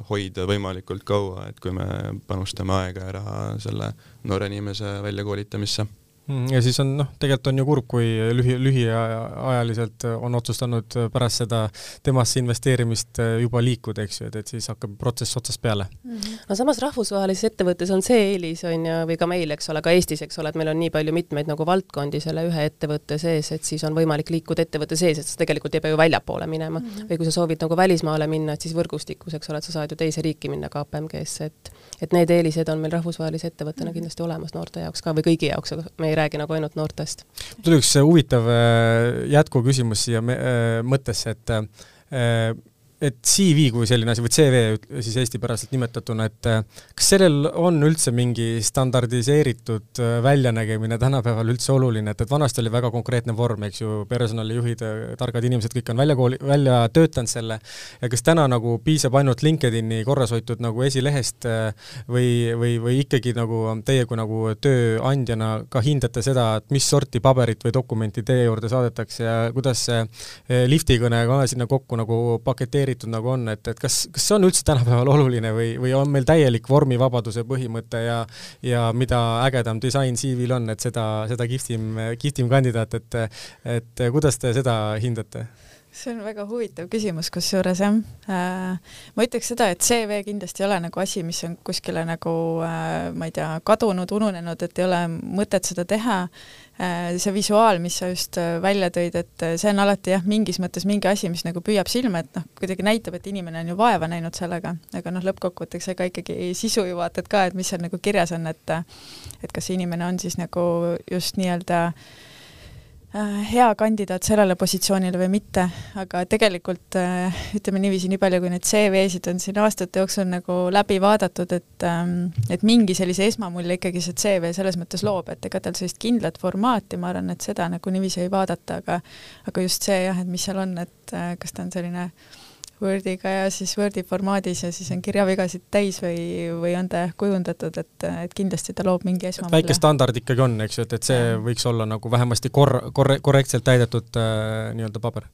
hoida võimalikult kaua, et kui me panustame aega ja raha selle noore inimese väljakoolitamisse ja siis on noh, tegelikult on ju kurb, kui lühi, lühiajaliselt on otsustanud pärast seda temasse investeerimist juba liikuda, eks ju, et, et siis hakkab protsess otsast peale mm. -hmm. no samas rahvusvahelises ettevõttes on see eelis, on ju, või ka meil, eks ole, ka Eestis, eks ole, et meil on nii palju mitmeid nagu valdkondi selle ühe ettevõtte sees, et siis on võimalik liikuda ettevõtte sees, et sa tegelikult ei pea ju väljapoole minema mm. -hmm. või kui sa soovid nagu välismaale minna, et siis võrgustikus, eks ole, et sa saad ju teise riiki minna KPMG-sse, et et need eelised on meil rahvusvahelise ettevõttena -hmm. kindlasti olemas noorte jaoks ka või kõigi jaoks, aga me ei räägi nagu ainult noortest. tuli üks huvitav äh, jätkuküsimus siia äh, mõttesse, et äh, et CV kui selline asi või CV siis eestipäraselt nimetatuna, et äh, kas sellel on üldse mingi standardiseeritud äh, väljanägemine tänapäeval üldse oluline, et, et vanasti oli väga konkreetne vorm, eks ju, personalijuhid, äh, targad inimesed, kõik on välja kooli, välja töötanud selle, ja kas täna nagu piisab ainult LinkedIni korras hoitud nagu esilehest või, või, või ikkagi nagu teie kui nagu tööandjana ka hindate seda, et mis sorti paberit või dokumenti teie juurde saadetakse ja kuidas see liftikõne ka sinna kokku nagu paketeeritakse, reguleeritud nagu on, et, et kas, kas see on üldse tänapäeval oluline või, või on meil täielik vormivabaduse põhimõte ja ja mida ägedam disain CV-l on, et seda, seda kihvtim, kihvtim kandidaat, et et kuidas te seda hindate? See on väga huvitav küsimus, kusjuures jah. Äh,, ma ütleks seda, et CV kindlasti ei ole nagu asi, mis on kuskile nagu äh, ma ei tea, kadunud, ununenud, et ei ole mõtet seda teha. Äh,, see visuaal, mis sa just äh, välja tõid, et äh, see on alati jah, mingis mõttes mingi asi, mis nagu püüab silma, et noh, kuidagi näitab, et inimene on ju vaeva näinud sellega, aga noh, lõppkokkuvõtteks ega ikkagi sisu ju vaatad ka, et mis seal nagu kirjas on, et et kas inimene on siis nagu just nii-öelda äh, Äh, hea kandidaat sellele positsioonile või mitte, aga tegelikult äh, ütleme niiviisi, nii palju kui neid CV-sid on siin aastate jooksul nagu läbi vaadatud, et ähm, et mingi sellise esmamulje ikkagi see CV selles mõttes loob, et ega tal sellist kindlat formaati, ma arvan, et seda nagu niiviisi ei vaadata, aga aga just see jah, et mis seal on, et äh, kas ta on selline äh, Wordiga ja siis Wordi formaadis ja siis on kirjavigasid täis või, või on ta kujundatud, et, et kindlasti ta loob mingi esmamulje. väike standard ikkagi on, eks ju, et, et see ja. võiks olla nagu vähemasti kor-, korre-, korrektselt täidetud äh, nii-öelda paber?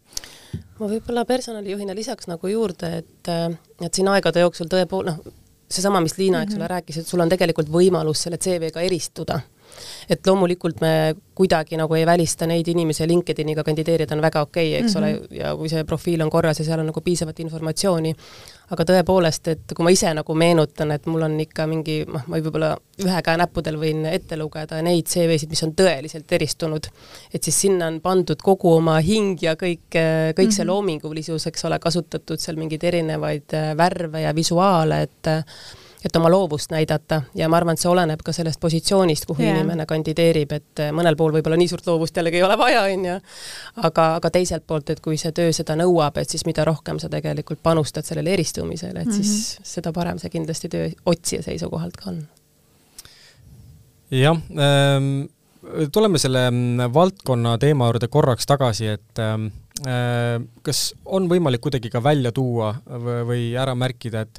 ma võib-olla personalijuhina lisaks nagu juurde, et, äh, et siin aegade jooksul tõepool-, noh, seesama, mis Liina, eks ole, mhm. rääkis, et sul on tegelikult võimalus selle CV-ga eristuda et loomulikult me kuidagi nagu ei välista neid inimesi ja LinkedIniga kandideerida on väga okei okay,, eks mm -hmm. ole, ja kui see profiil on korras ja seal on nagu piisavalt informatsiooni, aga tõepoolest, et kui ma ise nagu meenutan, et mul on ikka mingi, noh, ma võib-olla ühe käe näppudel võin ette lugeda neid CV-sid, mis on tõeliselt eristunud, et siis sinna on pandud kogu oma hing ja kõik, kõik mm -hmm. see mhm. loomingulisus, eks ole, kasutatud seal mingeid erinevaid värve ja visuaale, et et oma loovust näidata ja ma arvan, et see oleneb ka sellest positsioonist, kuhu yeah. inimene kandideerib, et eh, mõnel pool võib-olla nii suurt loovust jällegi ei ole vaja, on ju, aga, aga teiselt poolt, et kui see töö seda nõuab, et siis mida rohkem sa tegelikult panustad sellele eristumisele, et mm -hmm. siis mhm. seda parem see kindlasti töö otsija seisukohalt ka on. jah ähm,, tuleme selle mm, valdkonna teema juurde korraks tagasi, et ähm, kas on võimalik kuidagi ka välja tuua või ära märkida, et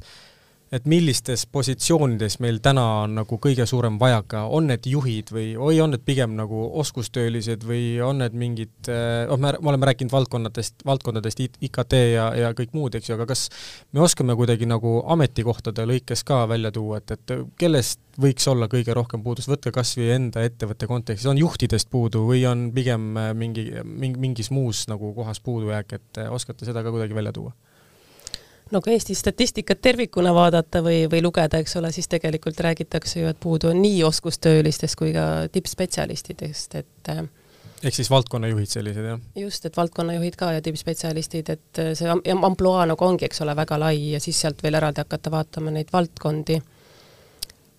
et millistes positsioonides meil täna on nagu kõige suurem vajaka, on need juhid või, või on need pigem nagu oskustöölised või on need mingid, noh, me, me oleme rääkinud valdkonnadest, valdkondadest IKT ja, ja kõik muud, eks ju, aga kas me oskame kuidagi nagu ametikohtade lõikes ka välja tuua, et, et kellest võiks olla kõige rohkem puudus, võtke kas või enda ettevõtte kontekstis, on juhtidest puudu või on pigem mingi, mingi, mingis muus nagu kohas puudujääk, et oskate seda ka kuidagi välja tuua? No kui Eesti statistikat tervikuna vaadata või, või lugeda, eks ole, siis tegelikult räägitakse ju, et puudu on nii oskustöölistest kui ka tippspetsialistidest, et äh, ehk siis valdkonnajuhid sellised, jah? just, et valdkonnajuhid ka ja tippspetsialistid, et äh, see ampluaa nagu ongi, eks ole, väga lai ja siis sealt veel eraldi hakata vaatama neid valdkondi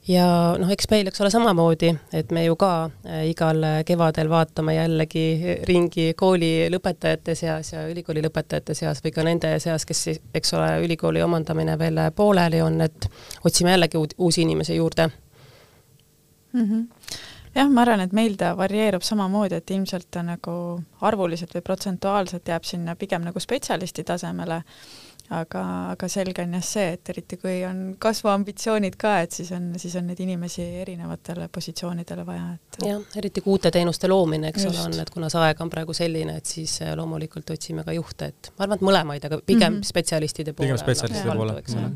ja noh, eks meil, eks ole, samamoodi, et me ju ka äh, igal kevadel vaatame jällegi ringi kooli lõpetajate seas ja ülikooli lõpetajate seas või ka nende seas, kes siis, eks ole, ülikooli omandamine veel pooleli on, et otsime jällegi uusi inimesi juurde mm. -hmm jah, ma arvan, et meil ta varieerub samamoodi, et ilmselt ta nagu arvuliselt või protsentuaalselt jääb sinna pigem nagu spetsialisti tasemele aga, aga selge on jah see, et eriti kui on kasvuambitsioonid ka, et siis on, siis on neid inimesi erinevatele positsioonidele vaja, et jah, eriti kui uute teenuste loomine, eks ole, on, et kuna see aeg on praegu selline, et siis äh, loomulikult otsime ka juhte, et ma arvan, et mõlemaid, aga pigem mm -hmm. spetsialistide poole. pigem spetsialistide poole, eks ole.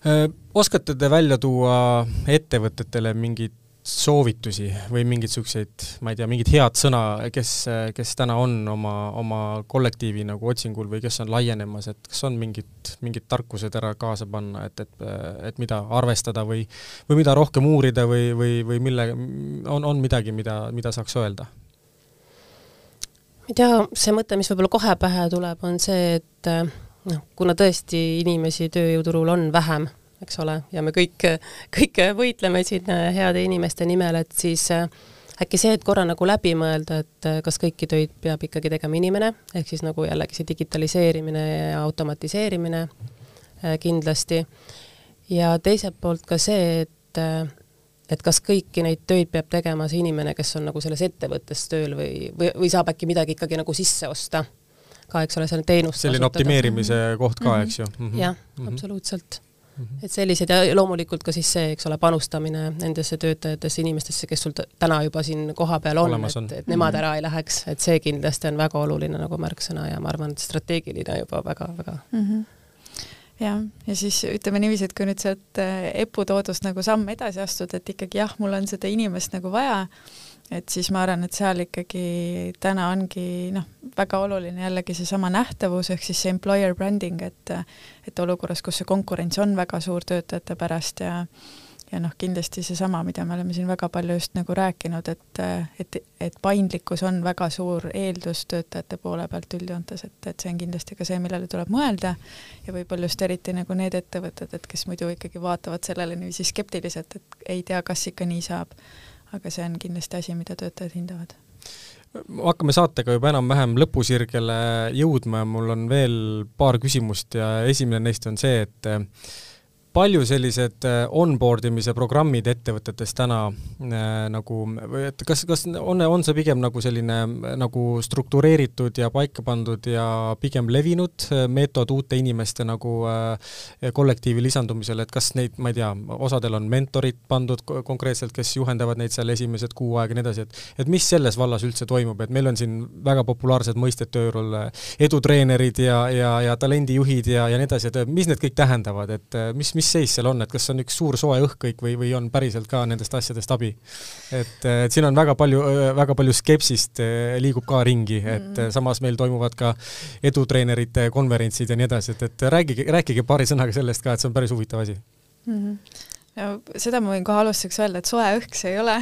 Äh, oskate te välja tuua ettevõtetele mingid soovitusi või mingeid niisuguseid, ma ei tea, mingit head sõna, kes, kes täna on oma, oma kollektiivi nagu otsingul või kes on laienemas, et kas on mingid, mingid tarkused ära kaasa panna, et, et, et mida arvestada või, või mida rohkem uurida või, või, või mille, on, on midagi, mida, mida saaks öelda? ma ei tea, see mõte, mis võib-olla kohe pähe tuleb, on see, et noh, kuna tõesti inimesi tööjõuturul on vähem eks ole, ja me kõik, kõik võitleme siin heade inimeste nimel, et siis äh, äkki see, et korra nagu läbi mõelda, et äh, kas kõiki töid peab ikkagi tegema inimene, ehk siis nagu jällegi see digitaliseerimine ja automatiseerimine äh, kindlasti, ja teiselt poolt ka see, et et kas kõiki neid töid peab tegema see inimene, kes on nagu selles ettevõttes tööl või, või, või saab äkki midagi ikkagi nagu sisse osta ka, eks ole, selle teenust selline kasutada. optimeerimise koht ka mm, -hmm. eks ju mm -hmm.. jah -hmm. absoluutselt Mhm. Et sellised ja loomulikult ka siis see, eks ole, panustamine nendesse töötajatesse, inimestesse, kes sul täna juba siin kohapeal on, et, et nemad mhm. ära ei läheks, et see kindlasti on väga oluline nagu märksõna ja ma arvan, et strateegiline juba väga-väga mm. -hmm jah, ja siis ütleme niiviisi, et kui nüüd sealt äh, EPU toodust nagu samm edasi astuda, et ikkagi jah, mul on seda inimest nagu vaja, et siis ma arvan, et seal ikkagi täna ongi noh, väga oluline jällegi seesama nähtavus ehk siis see employer branding, et et olukorras, kus see konkurents on väga suur töötajate pärast ja ja noh, kindlasti seesama, mida me oleme siin väga palju just nagu rääkinud, et, et, et paindlikkus on väga suur eeldus töötajate poole pealt üldjoontes, et, et see on kindlasti ka see, millele tuleb mõelda. Ja võib-olla just eriti nagu need ettevõtted, et kes muidu ikkagi vaatavad sellele niiviisi skeptiliselt, et ei tea, kas ikka nii saab aga see on kindlasti asi, mida töötajad hindavad. Hakkame saatega juba enam-vähem lõpusirgele jõudma, mul on veel paar küsimust ja esimene neist on see, et palju sellised äh, onboard imise programmid ettevõtetes täna äh, nagu, või et kas, kas on, on see pigem nagu selline äh, nagu struktureeritud ja paika pandud ja pigem levinud meetod uute inimeste nagu kollektiivi lisandumisel, et kas neid, ma ei tea, osadel on mentorid pandud konkreetselt, kes juhendavad neid seal esimesed kuu aega ja nii edasi, et et mis selles vallas üldse toimub, et meil on siin väga populaarsed mõisted tööjõul, edutreenerid ja, ja, ja talendijuhid ja, ja nii edasi, et mis need kõik tähendavad, et mis, mis seis seal on, et kas on üks suur soe õhk kõik või, või on päriselt ka nendest asjadest abi? et, et siin on väga palju, väga palju skepsist eh, liigub ka ringi, et mm. samas meil toimuvad ka edutreenerite konverentsid ja nii edasi, et, et rääkige, rääkige paari sõnaga sellest ka, et see on päris huvitav asi mm. -hmm no seda ma võin kohe alustuseks öelda, et soe õhk see ei ole.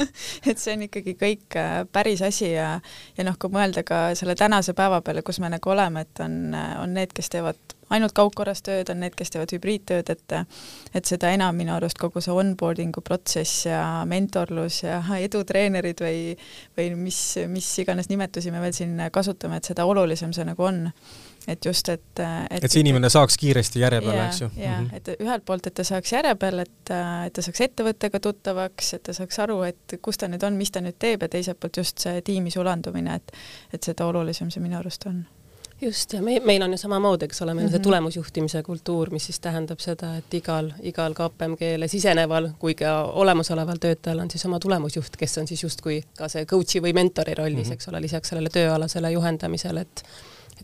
Et see on ikkagi kõik äh, päris asi ja ja noh, kui mõelda ka selle tänase päeva peale, kus me nagu oleme, et on, on need, kes teevad ainult kaugkorras tööd, on need, kes teevad hübriidtööd, et et seda enam minu arust kogu see onboarding'u protsess ja mentorlus ja edutreenerid või või mis, mis iganes nimetusi me veel siin kasutame, et seda olulisem see nagu on et just, et et, et see inimene saaks kiiresti järje peale, eks ju? jaa mm, -hmm. et ühelt poolt, et ta saaks järje peale, et, et ta saaks ettevõttega tuttavaks, et ta saaks aru, et kus ta nüüd on, mis ta nüüd teeb ja teiselt poolt just see tiimi sulandumine, et et seda olulisem see minu arust on just, ja me, meil on ju samamoodi, eks ole, meil on see mhm. tulemusjuhtimise kultuur, mis siis tähendab seda, et igal, igal KPMG-le siseneval kui ka olemasoleval töötajal on siis oma tulemusjuht, kes on siis justkui ka see coach'i või mentori rollis mm, -hmm. eks ole, lisaks sellele tööalasele juhendamisele, et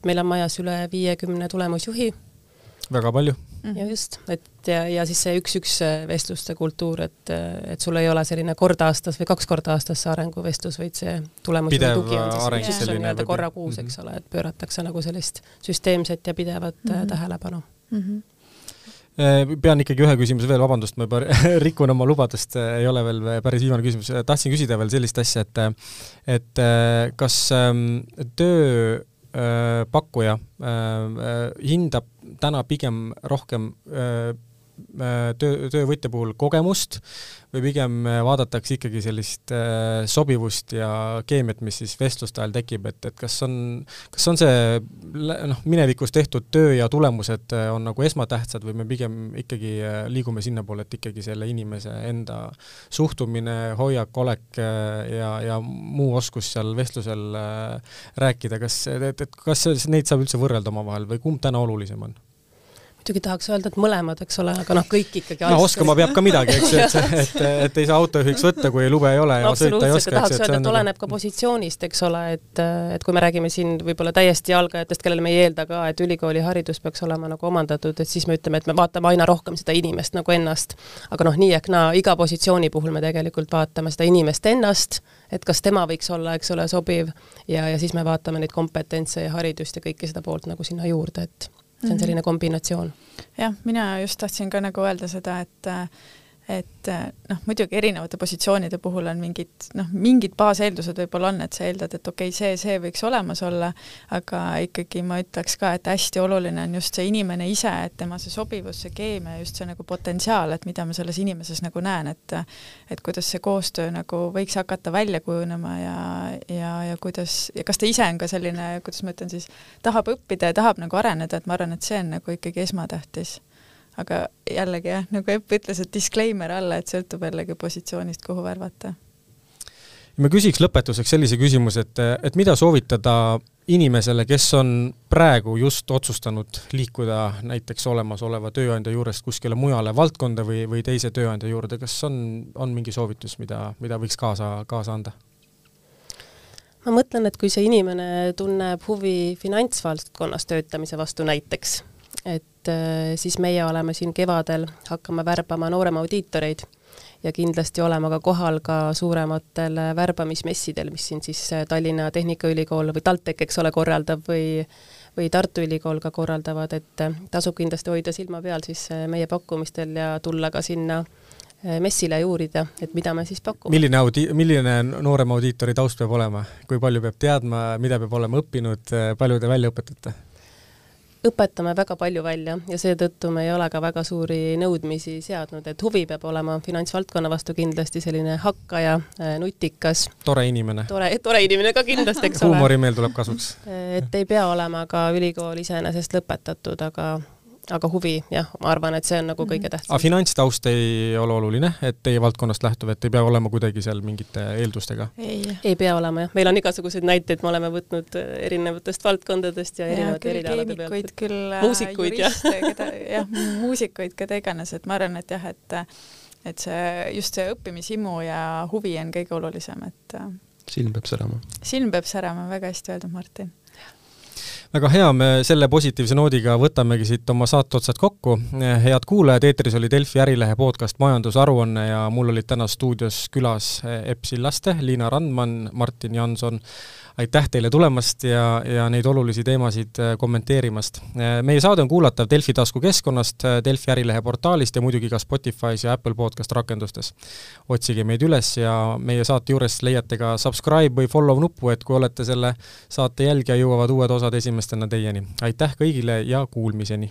et meil on majas üle viiekümne tulemusjuhi väga palju. ja mhm. just, et ja, ja siis see üks-üks vestluste kultuur, et, et sul ei ole selline kord aastas või kaks korda aastas see arenguvestlus, vaid see tulemus või tugi on siis, mis on nii-öelda korra kuus, eks mhm. ole, et pööratakse nagu sellist süsteemset ja pidevat mm -hmm. tähelepanu mm. -hmm pean ikkagi ühe küsimuse veel, vabandust, ma juba rikun oma lubadust, ei ole veel päris viimane küsimus, tahtsin küsida veel sellist asja, et et kas ähm, töö Äh, pakkuja äh, hindab täna pigem rohkem äh, töö, töövõtja puhul kogemust või pigem äh, vaadatakse ikkagi sellist äh, sobivust ja keemiat, mis siis vestluste ajal tekib, et, et kas on, kas on see noh, minevikus tehtud töö ja tulemused äh, on nagu esmatähtsad või me pigem ikkagi liigume sinnapoole, et ikkagi selle inimese enda suhtumine, hoiak, olek ja, ja muu oskus seal vestlusel rääkida, kas, et, et kas neid saab üldse võrrelda omavahel või kumb täna olulisem on? Muidugi tahaks öelda, et mõlemad, eks ole, aga noh, kõik ikkagi no oskama peab ka midagi, eks ju, et et, et ei saa autojuhiks võtta, kui lube ei ole ja no, sõita ei oska, et öelda, et nagu oleneb ka positsioonist, eks ole, et et kui me räägime siin võib-olla täiesti algajatest, kellele me ei eelda ka, et ülikooliharidus peaks olema nagu omandatud, et siis me ütleme, et me vaatame aina rohkem seda inimest nagu ennast. aga noh, nii ehk naa, iga positsiooni puhul me tegelikult vaatame seda inimest ennast, et kas tema võiks olla, eks ole, sobiv ja, ja siis me vaatame neid kompetentse ja haridust ja kõike seda poolt nagu sinna juurde, et see on mhm. selline kombinatsioon. jah, mina just tahtsin ka nagu öelda seda, et et noh, muidugi erinevate positsioonide puhul on mingid noh, mingid baaseeldused võib-olla on, et sa eeldad, et okei okay,, see, see võiks olemas olla, aga ikkagi ma ütleks ka, et hästi oluline on just see inimene ise, et tema see sobivus, see keemia, just see nagu potentsiaal, et mida ma selles inimeses nagu näen, et et kuidas see koostöö nagu võiks hakata välja kujunema ja, ja, ja kuidas, ja kas ta ise on ka selline, kuidas ma ütlen siis, tahab õppida ja tahab nagu areneda, et ma arvan, et see on nagu ikkagi esmatähtis aga jällegi jah, nagu Epp ütles, et disclaimer alla, et sõltub jällegi positsioonist, kuhu värvata. ma küsiks lõpetuseks sellise küsimuse, et, et mida soovitada inimesele, kes on praegu just otsustanud liikuda näiteks olemasoleva tööandja juurest kuskile mujale valdkonda või, või teise tööandja juurde, kas on, on mingi soovitus, mida, mida võiks kaasa, kaasa anda? ma mõtlen, et kui see inimene tunneb huvi finantsvaldkonnas töötamise vastu näiteks, et äh, siis meie oleme siin kevadel, hakkame värbama nooremaudiitoreid ja kindlasti olema ka kohal ka suurematel värbamismessidel, mis siin siis äh, Tallinna Tehnikaülikool või TalTech, eks ole, korraldab või või Tartu Ülikool ka korraldavad, et äh, tasub kindlasti hoida silma peal siis meie pakkumistel ja tulla ka sinna messile ja uurida, et mida me siis pakume. milline audi-, milline noorema audiitori taust peab olema, kui palju peab teadma, mida peab olema õppinud, palju te välja õpetate? Õpetame väga palju välja ja seetõttu me ei ole ka väga suuri nõudmisi seadnud, et huvi peab olema finantsvaldkonna vastu kindlasti selline hakkaja, äh, nutikas. tore inimene. tore, tore inimene ka kindlasti, eks ole. huumorimeel tuleb kasuks. et ei pea olema ka ülikool iseenesest lõpetatud, aga aga huvi, jah, ma arvan, et see on nagu kõige mhm. tähtsam. aga finantstaust ei ole oluline, et teie valdkonnast lähtuv, et ei pea olema kuidagi seal mingite eeldustega? ei, ei pea olema jah, meil on igasuguseid näiteid, me oleme võtnud äh, erinevatest valdkondadest ja, erinevate erialade pealt. küll äh, muusikuid ja keda, jah, muusikuid, keda iganes, et ma arvan, et jah, et et see, just see õppimishimu ja huvi on kõige olulisem, et äh, silm peab särama. silm peab särama, väga hästi öeldud, Martin väga hea, me selle positiivse noodiga võtamegi siit oma saate otsad kokku. head kuulajad, eetris oli Delfi Ärilehe podcast Majandusaruanne ja mul olid täna stuudios külas Epp Sillaste, Liina Randman, Martin Janson aitäh teile tulemast ja, ja neid olulisi teemasid kommenteerimast. Meie saade on kuulatav Delfi taskukeskkonnast, Delfi Ärilehe portaalist ja muidugi ka Spotify's ja Apple podcast rakendustes. otsige meid üles ja meie saate juures leiate ka subscribe või follow nuppu, et kui olete selle saate jälgija, jõuavad uued osad esimestena teieni. aitäh kõigile ja kuulmiseni!